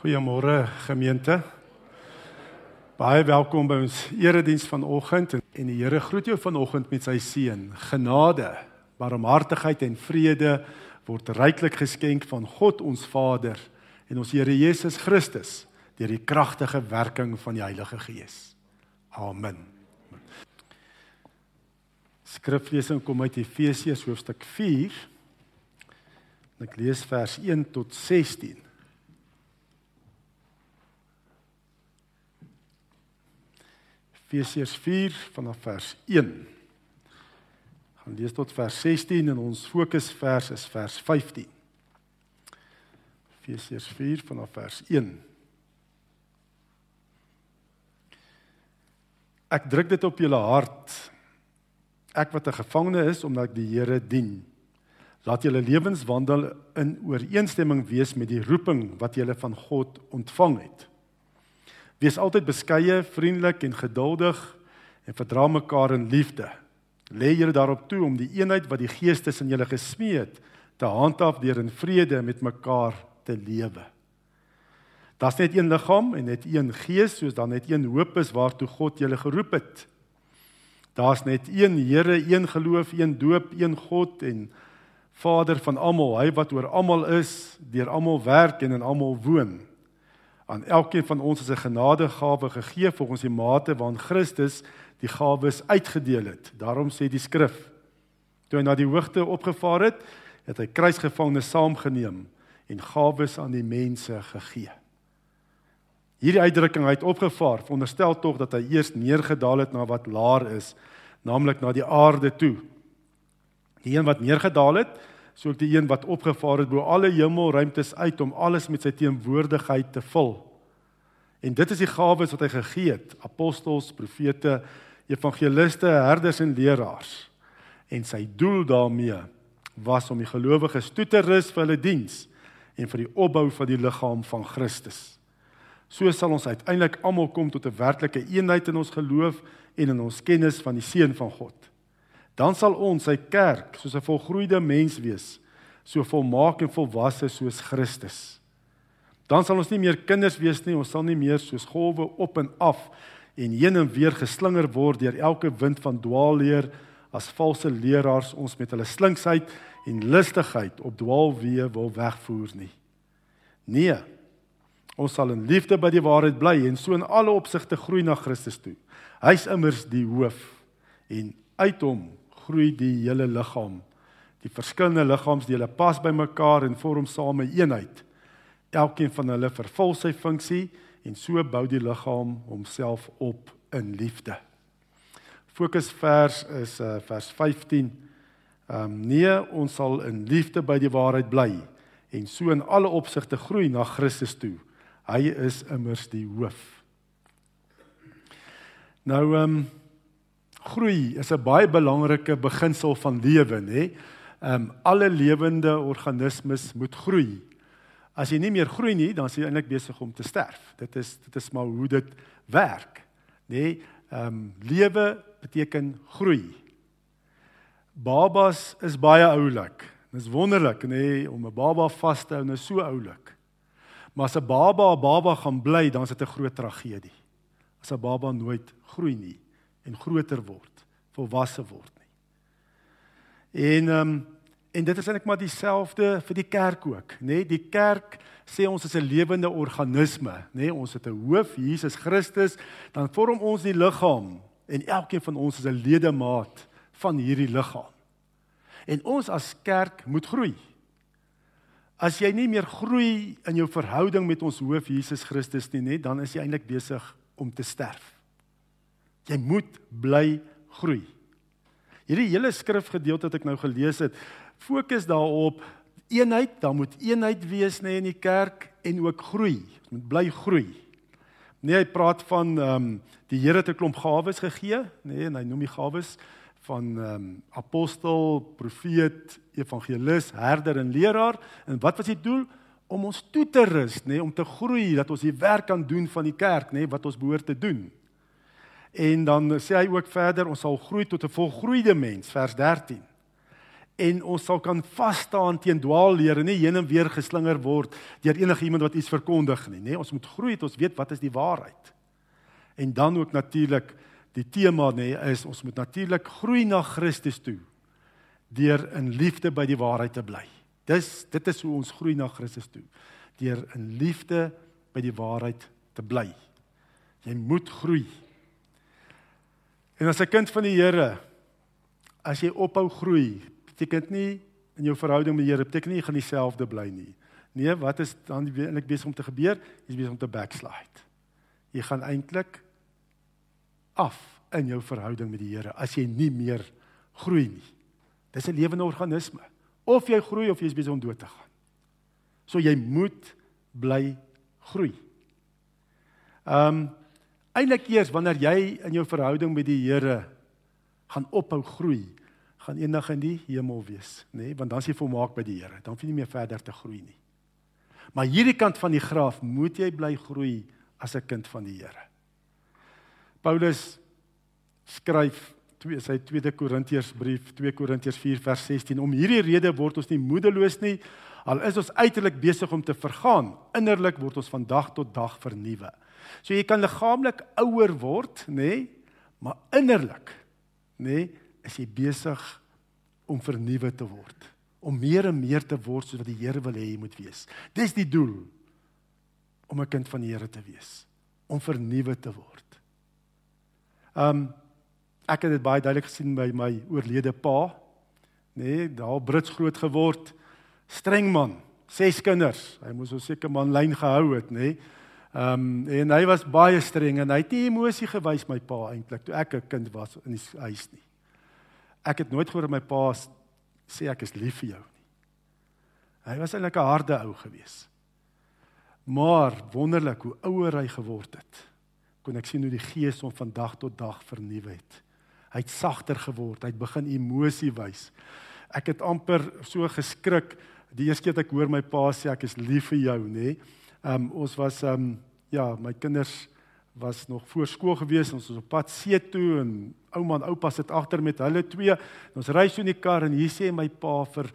Goeiemôre gemeente. Baie welkom by ons erediens vanoggend en die Here groet jou vanoggend met sy seën. Genade, barmhartigheid en vrede word ryklik geskenk van God ons Vader en ons Here Jesus Christus deur die kragtige werking van die Heilige Gees. Amen. Skriflesing kom uit Efesiërs hoofstuk 4. Ek lees vers 1 tot 16. Efesiërs 4 vanaf vers 1. Gaan lees tot vers 16 en ons fokusvers is vers 15. Efesiërs 4 vanaf vers 1. Ek druk dit op julle hart. Ek wat 'n gevangene is omdat ek die Here dien. Laat julle lewenswandel in ooreenstemming wees met die roeping wat julle van God ontvang het. Wees altyd beskeie, vriendelik en geduldig en verdra mekaar in liefde. Lê julle daarop toe om die eenheid wat die Gees tussen julle gesmee het, te handhaaf deur in vrede met mekaar te lewe. Daar's net een liggaam en net een Gees, soos dan net een hoop is waartoe God julle geroep het. Daar's net een Here, een geloof, een doop, een God en Vader van almal, hy wat oor almal is, deur almal werk en in almal woon aan elkeen van ons is 'n genadegawe gegee volgens die mate waarin Christus die gawes uitgedeel het. Daarom sê die skrif: Toe hy na die hoogte opgevaar het, het hy kruisgevangene saamgeneem en gawes aan die mense gegee. Hierdie uitdrukking hy het opgevaar, veronderstel tog dat hy eers neergedaal het na wat laer is, naamlik na die aarde toe. Die een wat neergedaal het, so ook die een wat opgevaar het bo alle hemelruimtes uit om alles met sy teenwoordigheid te vul. En dit is die gawes wat hy gegee het: apostels, profete, evangeliste, herders en leraars. En sy doel daarmee was om die gelowiges toe te rus vir hulle diens en vir die opbou van die liggaam van Christus. So sal ons uiteindelik almal kom tot 'n werklike eenheid in ons geloof en in ons kennis van die seun van God dan sal ons sy kerk soos 'n volgroeide mens wees, so volmaak en volwasse soos Christus. Dan sal ons nie meer kinders wees nie, ons sal nie meer soos golwe op en af en heen en weer geslinger word deur elke wind van dwaalleer as valse leraars ons met hulle slinksheid en listigheid op dwaalweë wil wegvoer nie. Nee. Ons sal in liefde by die waarheid bly en so in alle opsigte groei na Christus toe. Hy's immers die hoof en uit hom groei die hele liggaam. Die verskillende liggaamsdele pas by mekaar en vorm saam 'n eenheid. Elkeen van hulle vervul sy funksie en so bou die liggaam homself op in liefde. Fokusvers is uh, vers 15. Ehm um, nee, ons sal in liefde by die waarheid bly en so in alle opsigte groei na Christus toe. Hy is immers die hoof. Nou ehm um, groei is 'n baie belangrike beginsel van lewe, nê? Ehm um, alle lewende organismes moet groei. As jy nie meer groei nie, dan is jy eintlik besig om te sterf. Dit is dit is maar hoe dit werk, nê? Ehm um, lewe beteken groei. Babas is baie oulik. Dit is wonderlik, nê, om 'n baba vas te hou, nou so oulik. Maar as 'n baba 'n baba gaan bly, dan is dit 'n groot tragedie. As 'n baba nooit groei nie en groter word, volwasse word nie. En ehm um, en dit is eintlik maar dieselfde vir die kerk ook, nê? Nee? Die kerk sê ons is 'n lewende organisme, nê? Nee? Ons het 'n hoof, Jesus Christus, dan vorm ons die liggaam en elkeen van ons is 'n ledemaat van hierdie liggaam. En ons as kerk moet groei. As jy nie meer groei in jou verhouding met ons hoof Jesus Christus nie, nê, dan is jy eintlik besig om te sterf. Jy moet bly groei. Hierdie hele skrifgedeelte wat ek nou gelees het, fokus daarop eenheid, daar moet eenheid wees nê nee, in die kerk en ook groei. Ons moet bly groei. Nee, hy praat van ehm um, die Here het 'n klomp gawes gegee, nê, nee, en hy noem die gawes van ehm um, apostel, profeet, evangelis, herder en leraar. En wat was die doel? Om ons toe te rus, nê, nee, om te groei, dat ons die werk kan doen van die kerk, nê, nee, wat ons behoort te doen. En dan sê hy ook verder ons sal groei tot 'n volgroeide mens vers 13. en ons sal kan vas staan teen dwaallere, nie heen en weer geslinger word deur enige iemand wat iets verkondig nie, nê? Ons moet groei, het ons weet wat is die waarheid. En dan ook natuurlik die tema nê is ons moet natuurlik groei na Christus toe deur in liefde by die waarheid te bly. Dis dit is hoe ons groei na Christus toe. Deur in liefde by die waarheid te bly. Jy moet groei. En as 'n kind van die Here, as jy ophou groei, beteken nie in jou verhouding met die Here beteken nie jy gaan dieselfde bly nie. Nee, wat is dan eintlik besig om te gebeur? Jy's besig om te backslide. Jy gaan eintlik af in jou verhouding met die Here as jy nie meer groei nie. Dis 'n lewende organisme. Of jy groei of jy is besig om dood te gaan. So jy moet bly groei. Ehm um, eintlik eers wanneer jy in jou verhouding met die Here gaan ophou groei, gaan eendag in die hemel wees, nê? Nee? Want dan is jy volmaak by die Here. Dan hoef jy nie meer verder te groei nie. Maar hierdie kant van die graf moet jy bly groei as 'n kind van die Here. Paulus skryf twee sy tweede Korintiërsbrief 2 Korintiërs 4 vers 16 om hierdie rede word ons nie moedeloos nie al is ons uiterlik besig om te vergaan innerlik word ons van dag tot dag vernuwe. So jy kan liggaamlik ouer word nê nee, maar innerlik nê nee, is jy besig om vernuwe te word om meer en meer te word soos wat die Here wil hê jy moet wees. Dis die doel om 'n kind van die Here te wees, om vernuwe te word. Um ek het dit baie duidelik gesien by my oorlede pa. Nee, daar Brits groot geword. Streng man, ses kinders. Hy moes so seker man lyn gehou het, nê. Nee. Um en hy was baie streng en hy het nie emosie gewys my pa eintlik toe ek 'n kind was in die huis nie. Ek het nooit gehoor my pa sê ek is lief vir jou nie. Hy was eintlik 'n harde ou gewees. Maar wonderlik hoe ouer hy geword het kon ek sien hoe die gees hom van dag tot dag vernuwe het. Hy het sagter geword, hy het begin emosie wys. Ek het amper so geskrik die eerste keer ek hoor my pa sê ek is lief vir jou, nê. Ehm um, ons was ehm um, ja, my kinders was nog voor skool gewees, ons was op pad see toe en ouma en oupa sit agter met hulle twee. Ons ry so in die kar en hier sê my pa vir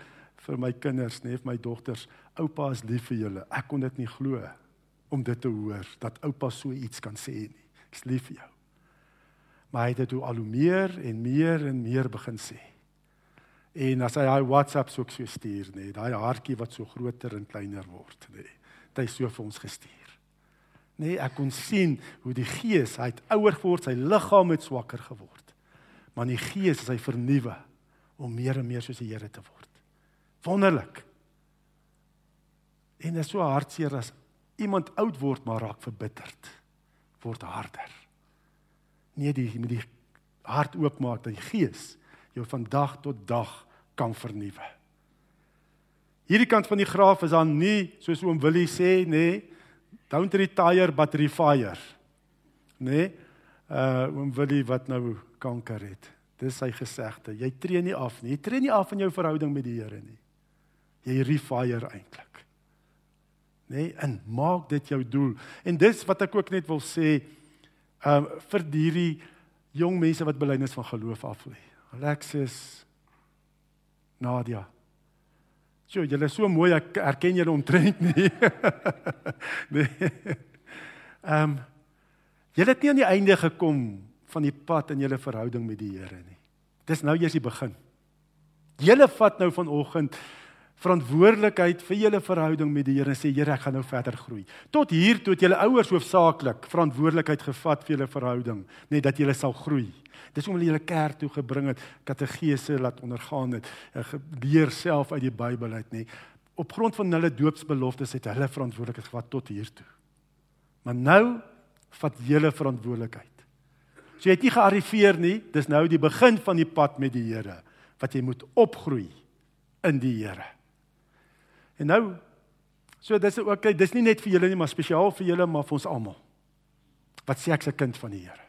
vir my kinders, nê, vir my dogters, oupa is lief vir julle. Ek kon dit nie glo om dit te hoor dat oupa so iets kan sê nie. Ek's lief vir jou. Maar hy het dit al hoe meer en meer en meer begin sê. En as hy hy WhatsApp so so stuur, nê, daai hartjie wat so groter en kleiner word, nê. Dit hy so vir ons gestuur. Nee, ek kon sien hoe die gees, hy het ouer geword, sy liggaam het swakker geword. Maar die gees is hy vernuwe om meer en meer soos die Here te word. Wonderlik. En dit is so hartseer as iemand oud word maar raak verbitterd word harder. Nee, die met die hart oopmaak dat die Gees jou van dag tot dag kan vernuwe. Hierdie kant van die graaf is dan nie soos oom Willie sê nê, nee, don't retire but refire. Nê? Nee, uh oom Willie wat nou kanker het. Dis sy gesegde. Jy tree nie af nie. Jy tree nie af in jou verhouding met die Here nie. Jy refire eintlik nê nee, en maak dit jou doel. En dis wat ek ook net wil sê um vir hierdie jong mense wat belydenis van geloof af lê. Alexis Nadia. Jo, julle is so mooi ek erken julle omtrent nie. nee. Um julle het nie aan die einde gekom van die pad in julle verhouding met die Here nie. Dis nou eers die begin. Julle vat nou vanoggend verantwoordelikheid vir julle verhouding met die Here en sê Here, ek gaan nou verder groei. Tot hier toe het julle ouers hoofsaaklik verantwoordelikheid gevat vir julle verhouding, net dat julle sal groei. Dis om hulle julle kerk toe gebring het, kategese laat ondergaan het, leer self uit die Bybel uit, nê. Op grond van hulle doopsbeloftes het hulle verantwoordelikheid gevat tot hier toe. Maar nou vat julle verantwoordelikheid. So jy het nie gearriveer nie, dis nou die begin van die pad met die Here wat jy moet opgroei in die Here. En nou so dis ook okay, dis nie net vir julle nie, maar spesiaal vir julle, maar vir ons almal. Wat sê ek se kind van die Here?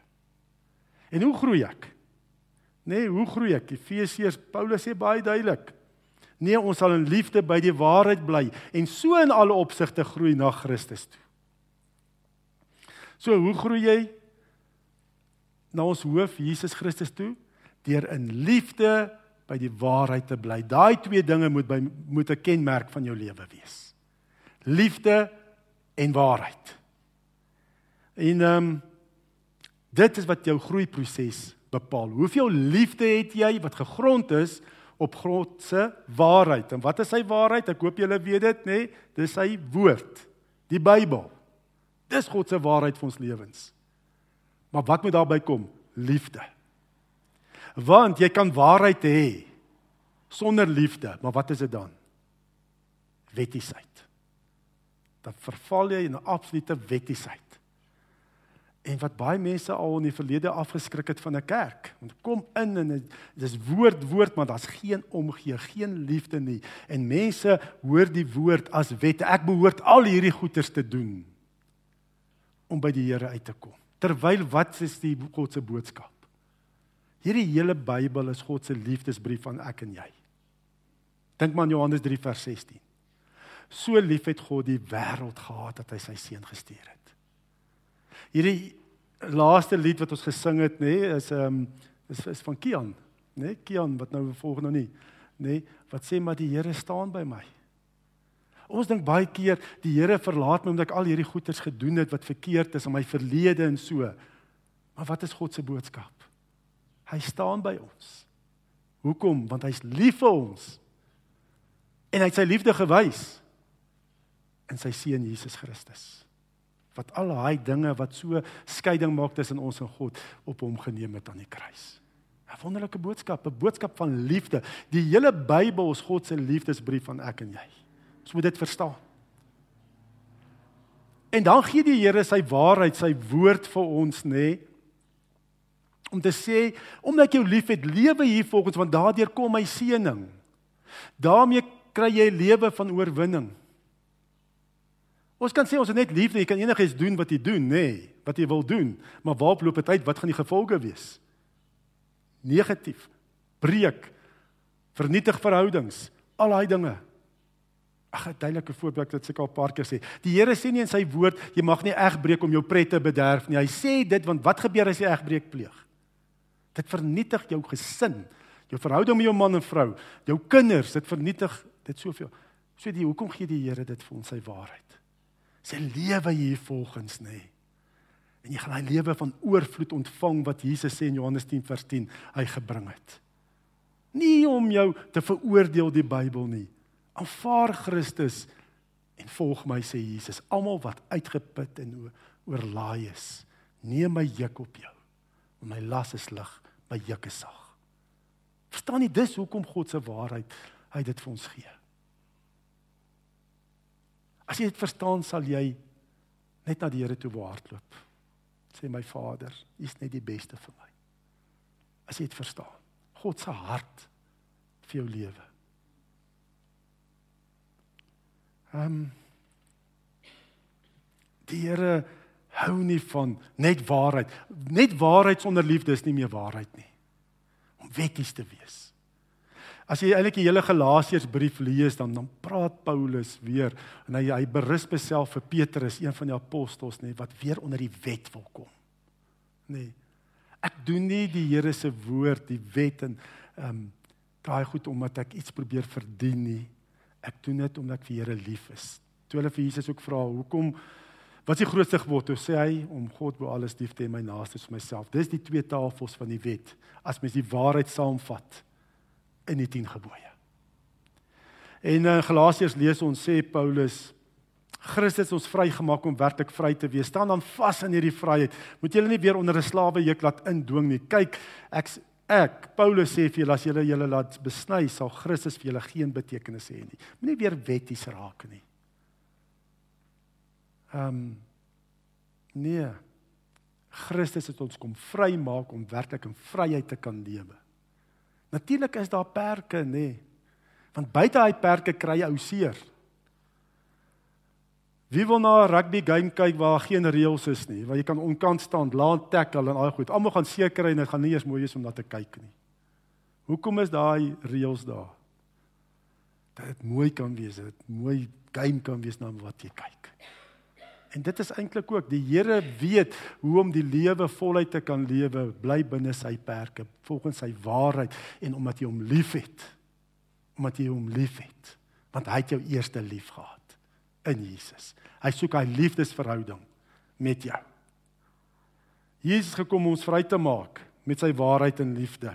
En hoe groei ek? Nee, hoe groei ek? Efesiërs Paulus sê baie duidelik. Nee, ons sal in liefde by die waarheid bly en so in alle opsigte groei na Christus toe. So, hoe groei jy na ons hoof Jesus Christus toe? Deur in liefde by die waarheid te bly. Daai twee dinge moet by moet 'n kenmerk van jou lewe wees. Liefde en waarheid. En ehm um, dit is wat jou groeiproses bepaal. Hoeveel liefde het jy wat gegrond is op God se waarheid? En wat is sy waarheid? Ek hoop julle weet dit, nê? Nee? Dis sy woord, die Bybel. Dis God se waarheid vir ons lewens. Maar wat moet daarby kom? Liefde. Want jy kan waarheid hê sonder liefde, maar wat is dit dan? Wettiesheid. Dan verval jy in 'n absolute wettiesheid. En wat baie mense al in die verlede afgeskrik het van 'n kerk. Want kom in en dit is woord woord, maar daar's geen omgee, geen liefde nie. En mense hoor die woord as wette. Ek behoort al hierdie goeders te doen om by die Here uit te kom. Terwyl wat is die God se boodskap? Hierdie hele Bybel is God se liefdesbrief aan ek en jy. Dink maar aan Johannes 3 vers 16. So lief het God die wêreld gehad dat hy sy seun gestuur het. Hierdie laaste lied wat ons gesing het, nê, nee, is ehm um, is, is van Kian, nê? Nee, Kian wat nou volg nou nie, nê, nee, wat sê maar die Here staan by my. Ons dink baie keer die Here verlaat my omdat ek al hierdie goeders gedoen het wat verkeerd is in my verlede en so. Maar wat is God se boodskap? Hy staan by ons. Hoekom? Want hy's lief vir ons. En hy het sy liefde gewys in sy seun Jesus Christus. Wat al daai dinge wat so skeiding maak tussen ons en God op hom geneem het aan die kruis. 'n Wonderlike boodskap, 'n boodskap van liefde. Die hele Bybel is God se liefdesbrief aan ek en jy. Ons moet dit verstaan. En dan gee die Here sy waarheid, sy woord vir ons, nê? Nee, om te sê omdat jy liefhet, lewe hier volgens want daardeur kom my seëning. daarmee kry jy lewe van oorwinning. Ons kan sê ons het net liefde, jy kan enigiets doen wat jy doen, nê, nee, wat jy wil doen, maar waarop loop dit uit? Wat gaan die gevolge wees? Negatief. Breek. Vernietig verhoudings. Al daai dinge. Ag, 'n duidelike voorbeeld wat ek al 'n paar keer sê. Die Here sê nie in sy woord jy mag nie egbreek om jou pret te bederf nie. Hy sê dit want wat gebeur as jy egbreek pleeg? Dit vernietig jou gesin, jou verhouding met jou man en vrou, jou kinders, dit vernietig dit soveel. So die hoekom gee die Here dit vir ons sy waarheid? sy lewe hier volgens nê. En jy gaan hy lewe van oorvloed ontvang wat Jesus sê in Johannes 10 vers 10 hy gebring het. Nie om jou te veroordeel die Bybel nie. Aanvaar Christus en volg my sê Jesus. Almal wat uitgeput en oorlaai is, neem my juk op jou. Want my las is lig, my juk is sag. Verstaan jy dis hoekom God se waarheid hy dit vir ons gee? As jy dit verstaan, sal jy net na die Here toe hardloop. Sê my Vader, U is net die beste vir my. As jy dit verstaan. God se hart vir jou lewe. Ehm um, Die Here hou nie van net waarheid. Net waarheid sonder liefde is nie meer waarheid nie. Om wetties te wees. As jy eintlik die hele Galasiërsbrief lees dan dan praat Paulus weer en hy hy berus beself vir Petrus, een van die apostels nê, wat weer onder die wet wil kom. Nê. Ek doen nie die Here se woord, die wet en ehm um, daai goed omdat ek iets probeer verdien nie. Ek doen dit omdat ek vir Here lief is. Toe hulle vir Jesus ook vra, "Hoekom wat is die grootste gebod?" Toe sê hy, "Om God bo alles lief te hê, my naaste soos myself." Dis die twee tafels van die wet. As mens die waarheid saamvat, in die 10 gebooie. En in Galasiërs lees ons sê Paulus Christus ons vrygemaak om werklik vry te wees. Staan dan vas in hierdie vryheid. Moet julle nie weer onder 'n slawe juk laat indwing nie. Kyk, ek ek Paulus sê vir julle as julle julle laat besny, sal Christus vir julle geen betekenis hê nie. Moenie weer wetties raak nie. Ehm um, nee. Christus het ons kom vrymaak om werklik in vryheid te kan lewe. Natuurlik is daar perke, nê. Nee. Want buite daai perke kry jy ou seer. Wie wil na 'n rugby game kyk waar geen reëls is nie, waar jy kan onkant staan, laat tackle en al goed. Almal gaan seker en dit gaan nie eens mooi wees om na te kyk nie. Hoekom is daai reëls daar? Dat dit mooi kan wees, dat dit mooi game kan wees na wat jy kyk. En dit is eintlik ook die Here weet hoe om die lewe voluit te kan lewe, bly binne sy perke, volgens sy waarheid en omdat jy hom liefhet. Omdat jy hom liefhet, want hy het jou eerste lief gehad in Jesus. Hy soek hy liefdesverhouding met jou. Jesus gekom om ons vry te maak met sy waarheid en liefde.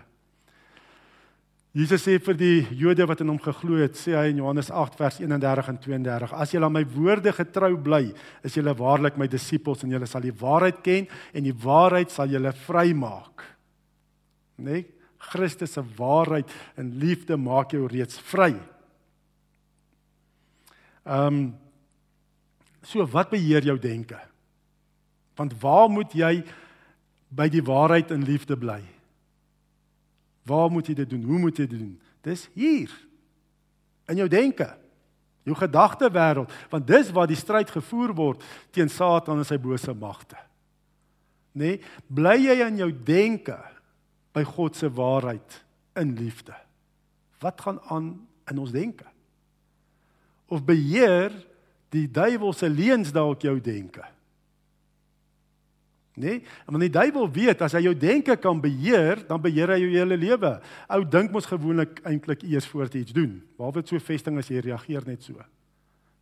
Jesus sê vir die Jode wat in hom geglo het, sê hy in Johannes 8 vers 31 en 32: As julle aan my woorde getrou bly, is julle waarlik my disippels en julle sal die waarheid ken en die waarheid sal julle vrymaak. Nee, Christus se waarheid en liefde maak jou reeds vry. Ehm um, so wat beheer jou denke? Want waar moet jy by die waarheid en liefde bly? Waar moet jy dit doen? Hoe moet jy dit doen? Dis hier. In jou denke. Jou gedagte wêreld, want dis waar die stryd gevoer word teen Satan en sy bose magte. Nê? Nee, bly jy in jou denke by God se waarheid in liefde? Wat gaan aan in ons denke? Of beheer die duiwel se leuns dalk jou denke? Nee, want die duiwel weet as hy jou denke kan beheer, dan beheer hy jou hele lewe. Ou dink mos gewoonlik eintlik eers voor jy iets doen. Waar word so vesting as jy reageer net so?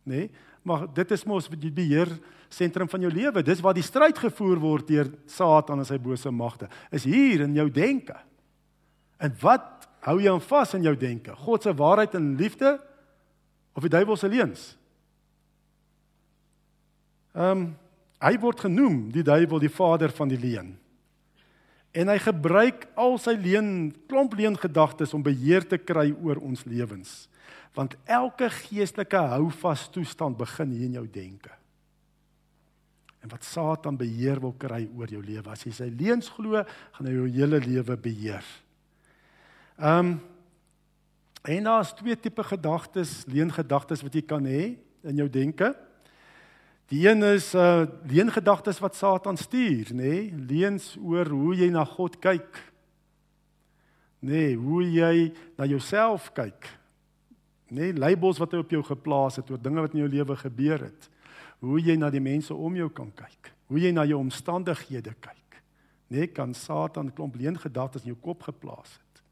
Nee, maar dit is mos die beheer sentrum van jou lewe. Dis waar die stryd gevoer word deur Satan en sy bose magte. Is hier in jou denke. En wat hou jy aan vas in jou denke? God se waarheid en liefde of die duiwel se leuns? Ehm um, Hy word genoem die duiwel die vader van die leuen. En hy gebruik al sy leuen klomp leuen gedagtes om beheer te kry oor ons lewens. Want elke geestelike houvas toestand begin hier in jou denke. En wat Satan beheer wil kry oor jou lewe, as jy sy leuns glo, gaan hy jou hele lewe beheer. Ehm um, en daar's twee tipe gedagtes, leengedagtes wat jy kan hê in jou denke. Die een is uh leengedagtes wat Satan stuur, nê? Nee? Leens oor hoe jy na God kyk. Nee, hoe jy na jouself kyk. Nee, labels wat hy op jou geplaas het oor dinge wat in jou lewe gebeur het. Hoe jy na die mense om jou kan kyk. Hoe jy na jou omstandighede kyk. Nee, kan Satan klomp leengedagtes in jou kop geplaas het.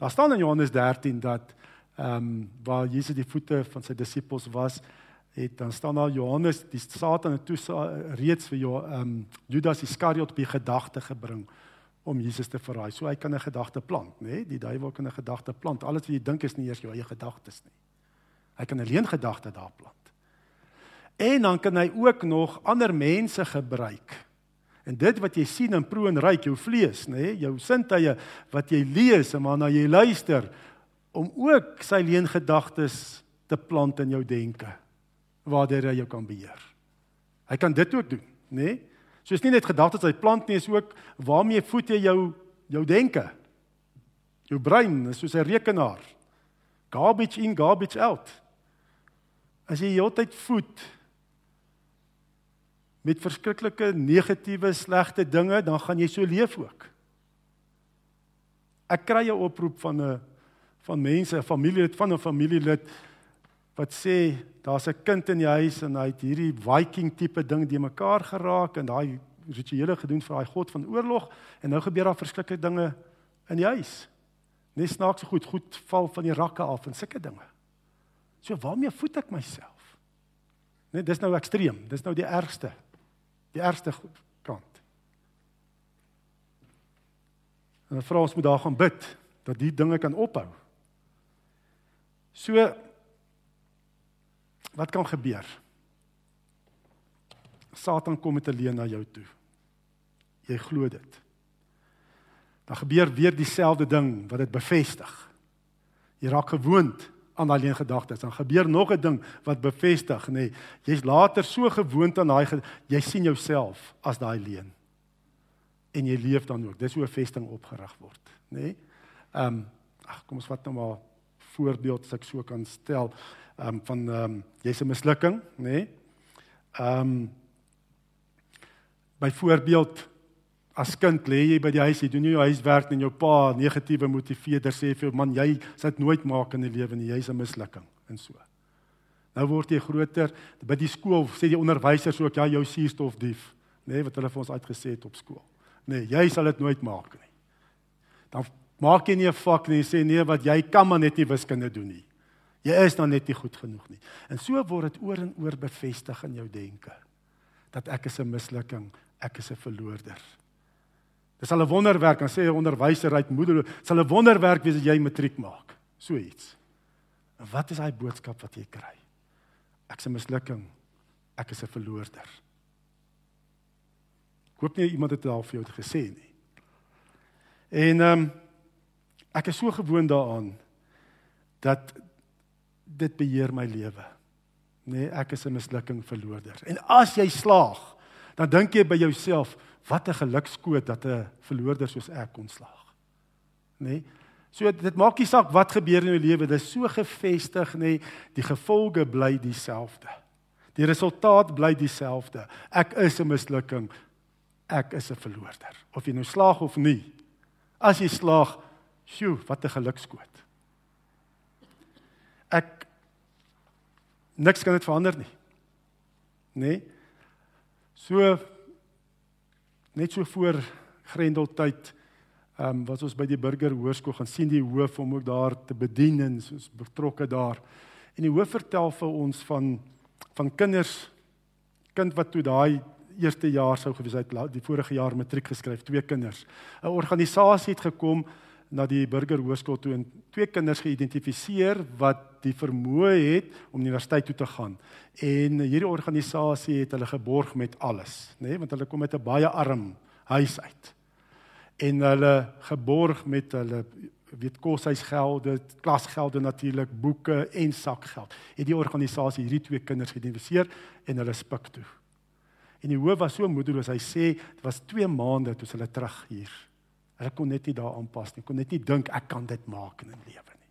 Daar staan in Johannes 13 dat ehm um, waar Jesus die voete van sy disippels was, het dan staan daar Johannes die Satan het toe reeds vir jou ehm um, Judas Iskariot die gedagte gebring om Jesus te verraai. So hy kan 'n gedagte plant, nê? Nee? Die duiwel kan 'n gedagte plant. Alles wat jy dink is nie eers jou eie gedagtes nie. Hy kan 'n leengedagte daar plant. En dan kan hy ook nog ander mense gebruik. En dit wat jy sien en proe en ruik, jou vlees, nê, nee? jou sintuie wat jy lees en waarna jy luister om ook sy leengedagtes te plant in jou denke waardeur hy jou kan beheer. Hy kan dit ook doen, nê? Nee? So is nie net gedagtes hy plant nie, is ook waarmee voed jy jou jou denke. Jou brein is soos 'n rekenaar. Garbage in, garbage out. As jy heeltyd voed met verskriklike negatiewe, slegte dinge, dan gaan jy so leef ook. Ek kry 'n oproep van 'n van mense, 'n familielid van 'n familielid wat sê daar's 'n kind in die huis en hy het hierdie Viking tipe ding die mekaar geraak en daai rituele gedoen vir daai god van oorlog en nou gebeur daar verskillike dinge in die huis. Net snaaks goed, goed val van die rakke af en sulke dinge. So waarmee voed ek myself? Net dis nou ekstreem. Dis nou die ergste. Die ergste kant. En dan vra ons moet daar gaan bid dat die dinge kan ophou. So Wat kan gebeur? Satan kom met 'n leuen na jou toe. Jy glo dit. Dan gebeur weer dieselfde ding wat dit bevestig. Jy raak gewoond aan daai leuen gedagtes. Dan gebeur nog 'n ding wat bevestig, nê. Nee, Jy's later so gewoond aan daai jy sien jouself as daai leuen. En jy leef dan ook. Dis hoe 'n vesting opgerig word, nê. Nee? Ehm um, ag kom ons vat nou maar voorbeeld as ek so kan stel ehm um, van ehm um, jy's 'n mislukking, nê? Nee? Ehm um, byvoorbeeld as kind lê jy by die huis, jy doen jou huiswerk en jou pa negatiewe motiveerder sê vir jou man jy sal nooit maak in die lewe nie, jy's 'n mislukking en so. Nou word jy groter. By die skool sê die onderwysers ook ja, jou suurstofdief, nê, nee, wat hulle vir ons uitgesê het op skool. Nee, jy sal dit nooit maak nie. Dan maak jy nie 'n vak nie sê nee, wat jy kan maar net nie wiskunde doen nie. Jy is dan net nie goed genoeg nie. En so word dit oor en oor bevestig in jou denke dat ek is 'n mislukking, ek is 'n verloorder. Dis al 'n wonderwerk, dan sê 'n onderwyser uit moeder, sal 'n wonderwerk wees as jy matriek maak. So iets. En wat is daai boodskap wat jy kry? Ek's 'n mislukking. Ek is 'n verloorder. Ek hoop nie iemand het dit al vir jou gesê nie. En ehm um, ek is so gewoond daaraan dat dit beheer my lewe. Nee, ek is 'n mislukking verloorder. En as jy slaag, dan dink jy by jouself, wat 'n gelukskoot dat 'n verloorder soos ek kon slaag. Nee. So dit maak nie saak wat gebeur in jou lewe, dit is so gefestig, nee, die gevolge bly dieselfde. Die resultaat bly dieselfde. Ek is 'n mislukking. Ek is 'n verloorder. Of jy nou slaag of nie. As jy slaag, sjoe, wat 'n gelukskoot. Ek niks kan dit verander nie. Nê? Nee? So net so voor Grendeltyd ehm um, was ons by die burger hoërskool gaan sien die hoof om ook daar te bedien en ons betrokke daar. En die hoof vertel vir ons van van kinders kind wat toe daai eerste jaar sou gewees het die vorige jaar matriek geskryf, twee kinders. 'n Organisasie het gekom na die burger hoërskool toe en twee kinders geïdentifiseer wat die vermoë het om universiteit toe te gaan. En hierdie organisasie het hulle geborg met alles, nê, nee? want hulle kom met 'n baie arm huis uit. En hulle geborg met hulle weet koshuisgelde, klasgelde natuurlik, boeke en sakgeld. Het die organisasie hierdie twee kinders geïdentifiseer en hulle spik toe. En die hoof was so moedeloos. Hy sê dit was 2 maande toe hulle terug hier Hulle kon net nie daar aanpas nie. Kon net nie dink ek kan dit maak in 'n lewe nie.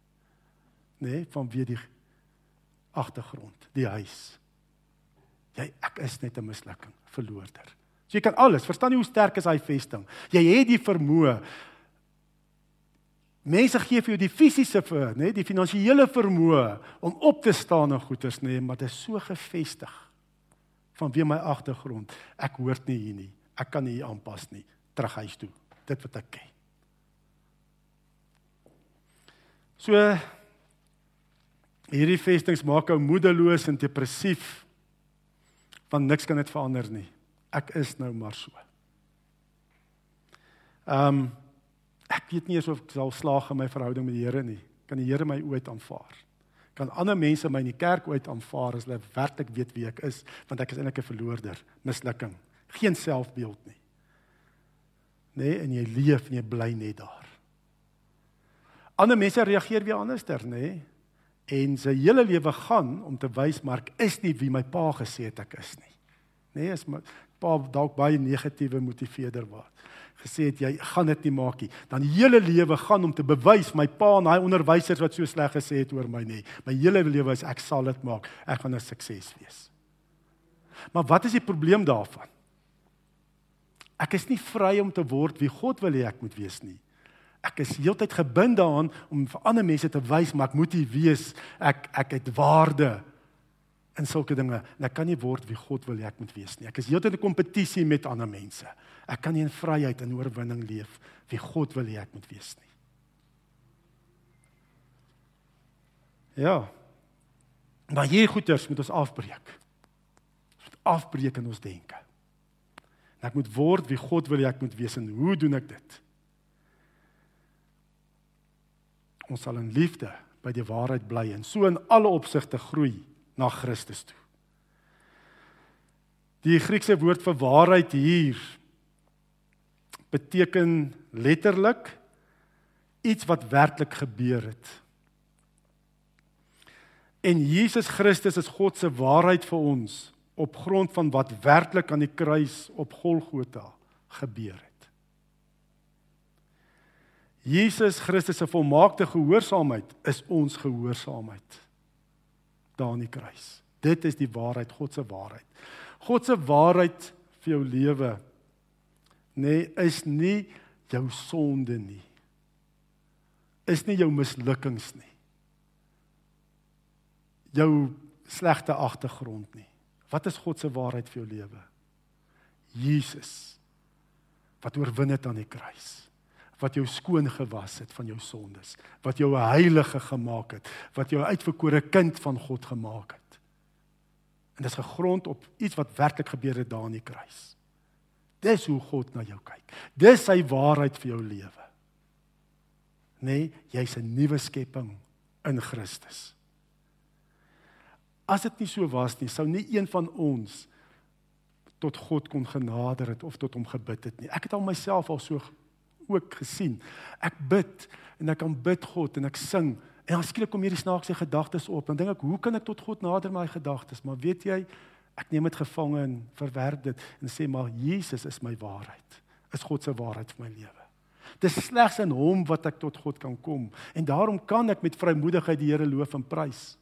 Nê, nee, van wie die agtergrond, die huis. Jy ek is net 'n mislukking, verloorder. So jy kan alles, verstaan jy hoe sterk is hy vesting? Jy het die vermoë. Mense gee vir jou die fisiese vir, nê, die finansiële vermoë om op te staan en goeders nê, maar dit is so gefestig van wie my agtergrond. Ek hoort nie hier nie. Ek kan nie hier aanpas nie. Terug huis toe dit wat ek ken. So hierdie vestings maak ou moedeloos en depressief. Van niks kan dit verander nie. Ek is nou maar so. Ehm um, ek weet nie of ek sal slaag in my verhouding met die Here nie. Kan die Here my ooit aanvaar? Kan ander mense my in die kerk ooit aanvaar as hulle werklik weet wie ek is, want ek is eintlik 'n verloorder, mislukking, geen selfbeeld nie nê, nee, en jy leef en jy bly net daar. Ander mense reageer weer anderster, nê? Nee? En sy hele lewe gaan om te wys maar ek is nie wie my pa gesê het ek is nie. Nê, nee, is my pa dalk baie negatiewe motiveerder was. Gesê het jy gaan dit nie maak nie. Dan hele lewe gaan om te bewys my pa en daai onderwysers wat so sleg gesê het oor my nê. My hele lewe is ek sal dit maak. Ek gaan 'n sukses wees. Maar wat is die probleem daarvan? Ek is nie vry om te word wie God wil hê ek moet wees nie. Ek is heeltyd gebind daaraan om vir ander mense te wys maar ek moet hier wees. Ek ek het waarde in sulke dinge. En ek kan nie word wie God wil hê ek moet wees nie. Ek is heeltyd in kompetisie met ander mense. Ek kan nie in vryheid en oorwinning leef wie God wil hê ek moet wees nie. Ja. Maar hier goeters moet ons afbreek. Ons moet afbreek in ons denke. En ek moet word wie God wil ek moet wees en hoe doen ek dit? Ons sal in liefde by die waarheid bly en so in alle opsigte groei na Christus toe. Die Griekse woord vir waarheid hier beteken letterlik iets wat werklik gebeur het. En Jesus Christus is God se waarheid vir ons op grond van wat werklik aan die kruis op Golgotha gebeur het. Jesus Christus se volmaakte gehoorsaamheid is ons gehoorsaamheid daar aan die kruis. Dit is die waarheid, God se waarheid. God se waarheid vir jou lewe nê nee, is nie jou sonde nie. Is nie jou mislukkings nie. Jou slegte agtergrond nie. Wat is God se waarheid vir jou lewe? Jesus wat oorwin het aan die kruis. Wat jou skoon gewas het van jou sondes, wat jou 'n heilige gemaak het, wat jou uitverkore kind van God gemaak het. En dit is gegrond op iets wat werklik gebeur het daar aan die kruis. Dis hoe God na jou kyk. Dis sy waarheid vir jou lewe. Nee, jy's 'n nuwe skepping in Christus. As dit nie so was nie, sou nie een van ons tot God kon genader het of tot hom gebid het nie. Ek het al myself al so ook gesien. Ek bid en ek kan bid God en ek sing en dan skielik kom hierdie snaakse gedagtes op. Dan dink ek, hoe kan ek tot God nader met my gedagtes? Maar weet jy, ek neem dit gevange en verwerp dit en sê maar Jesus is my waarheid. Is God se waarheid vir my lewe. Dis slegs in hom wat ek tot God kan kom en daarom kan ek met vrymoedigheid die Here loof en prys.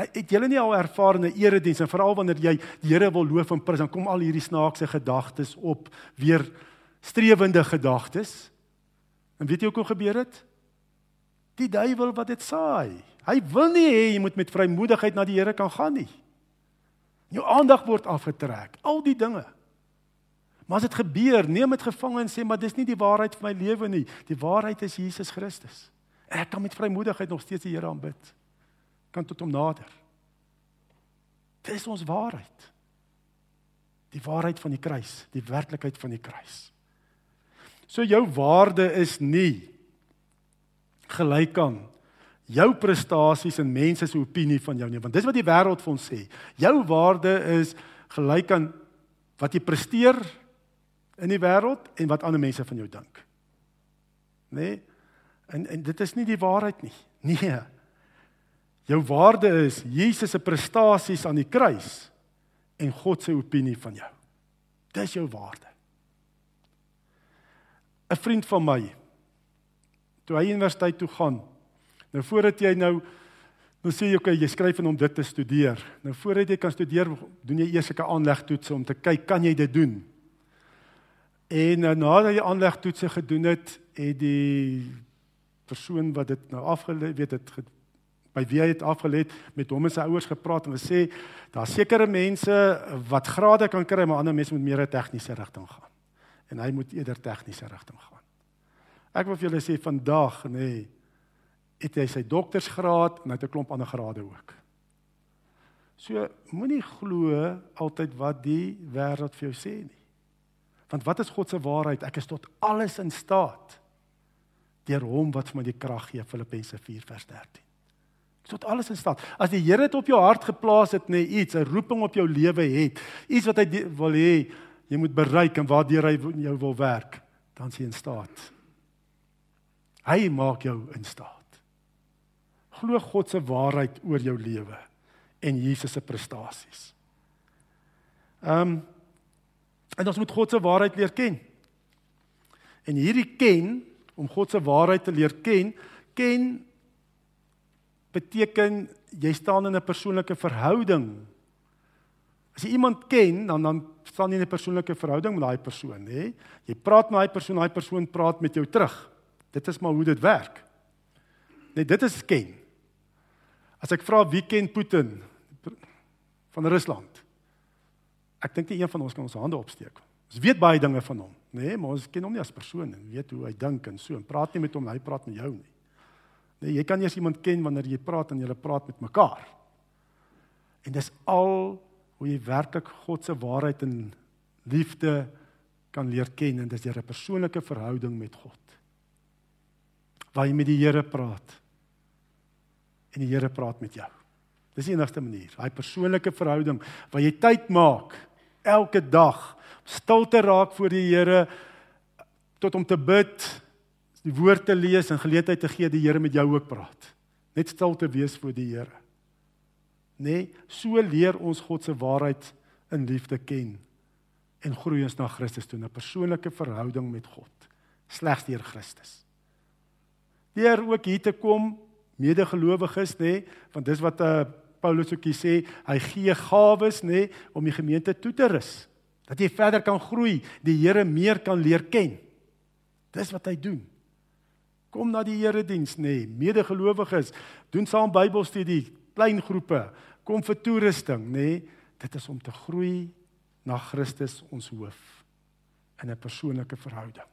Het julle nie al ervaar in 'n erediens en veral wanneer jy die Here wil loof en prys, dan kom al hierdie snaakse gedagtes op, weer strewende gedagtes. En weet jy hoe kom gebeur dit? Die duiwel wat dit saai. Hy wil nie hê jy moet met vrymoedigheid na die Here kan gaan nie. Jou aandag word afgetrek, al die dinge. Maar as dit gebeur, neem dit gevange en sê maar dis nie die waarheid vir my lewe nie. Die waarheid is Jesus Christus. Ek kan met vrymoedigheid nog steeds die Here aanbid kan tot hom nader. Dit is ons waarheid. Die waarheid van die kruis, die werklikheid van die kruis. So jou waarde is nie gelyk aan jou prestasies en mense se opinie van jou nie, want dis wat die wêreld vir ons sê. Jou waarde is gelyk aan wat jy presteer in die wêreld en wat ander mense van jou dink. Nê? Nee? En en dit is nie die waarheid nie. Nee. Jou waarde is Jesus se prestasies aan die kruis en God se opinie van jou. Dis jou waarde. 'n Vriend van my toe hy universiteit toe gaan. Nou voordat jy nou nou sê jy okay, jy skryf en om dit te studeer. Nou voordat jy kan studeer, doen jy eers 'n aanlegtoets om te kyk kan jy dit doen. En uh, nadat jy aanlegtoetse gedoen het, het die persoon wat dit nou afgelê weet dit by wie hy het afgelê met hom en sy ouers gepraat en gesê daar sekere mense wat grade kan kry maar ander mense moet meer 'n tegniese rigting gaan. En hy moet eerder tegniese rigting gaan. Ek wil vir julle sê vandag nê nee, het hy sy doktorsgraad en hy het 'n klomp ander grade ook. So moenie glo altyd wat die wêreld vir jou sê nie. Want wat is God se waarheid? Ek is tot alles in staat deur hom wat vir my die krag gee Filippense 4 vers 13 tot alles in staat. As die Here dit op jou hart geplaas het, net iets, 'n roeping op jou lewe het, iets wat hy wil hê jy moet bereik en waardeur hy jou wil werk, dan hy in staat. Hy maak jou in staat. Glo God se waarheid oor jou lewe en Jesus se prestasies. Ehm um, en ons moet God se waarheid leer ken. En hierdie ken om God se waarheid te leer ken, ken beteken jy staan in 'n persoonlike verhouding. As jy iemand ken, dan dan staan jy in 'n persoonlike verhouding met daai persoon, hè? Jy praat met daai persoon, daai persoon praat met jou terug. Dit is maar hoe dit werk. Nee, dit is ken. As ek vra wie ken Putin van Rusland? Ek dink nie een van ons kan ons hande opsteek. Ons weet baie dinge van hom, nê, nee, maar ons ken hom nie as persoon en weet hoe hy dink en so en praat nie met hom, hy praat met jou nie. Nee, jy kan eers iemand ken wanneer jy praat en jy praat met mekaar. En dis al hoe jy werklik God se waarheid en liefde kan leer ken en dis deur 'n persoonlike verhouding met God. Waar jy met die Here praat. En die Here praat met jou. Dis die enigste manier, daai persoonlike verhouding waar jy tyd maak elke dag stil te raak voor die Here tot om te bid die woord te lees en geleentheid te gee die Here met jou ook praat. Net stil te wees voor die Here. Nee, so leer ons God se waarheid in liefde ken en groei ons na Christus toe, 'n persoonlike verhouding met God, slegs deur Christus. Deur ook hier te kom medegelowiges, nê, nee, want dis wat uh, Paulus ook hier sê, hy gee gawes, nê, nee, om die gemeente toe te rus, dat jy verder kan groei, die Here meer kan leer ken. Dis wat hy doen. Kom na die erediens nê, nee. medegelowiges, doen saam Bybelstudie, klein groepe. kom vir toerusting, nê? Nee, dit is om te groei na Christus ons hoof in 'n persoonlike verhouding.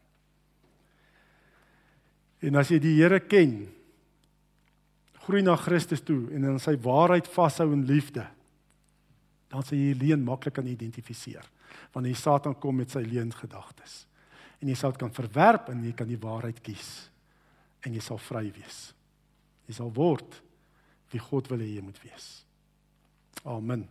En as jy die Here ken, groei na Christus toe en in sy waarheid vashou in liefde, dan sal jy leuen maklik kan identifiseer wanneer die Satan kom met sy leengedagtes. En jy sal dit kan verwerp en jy kan die waarheid kies en jy sal vry wees. Jy sal word wie God wil hê jy moet wees. Amen.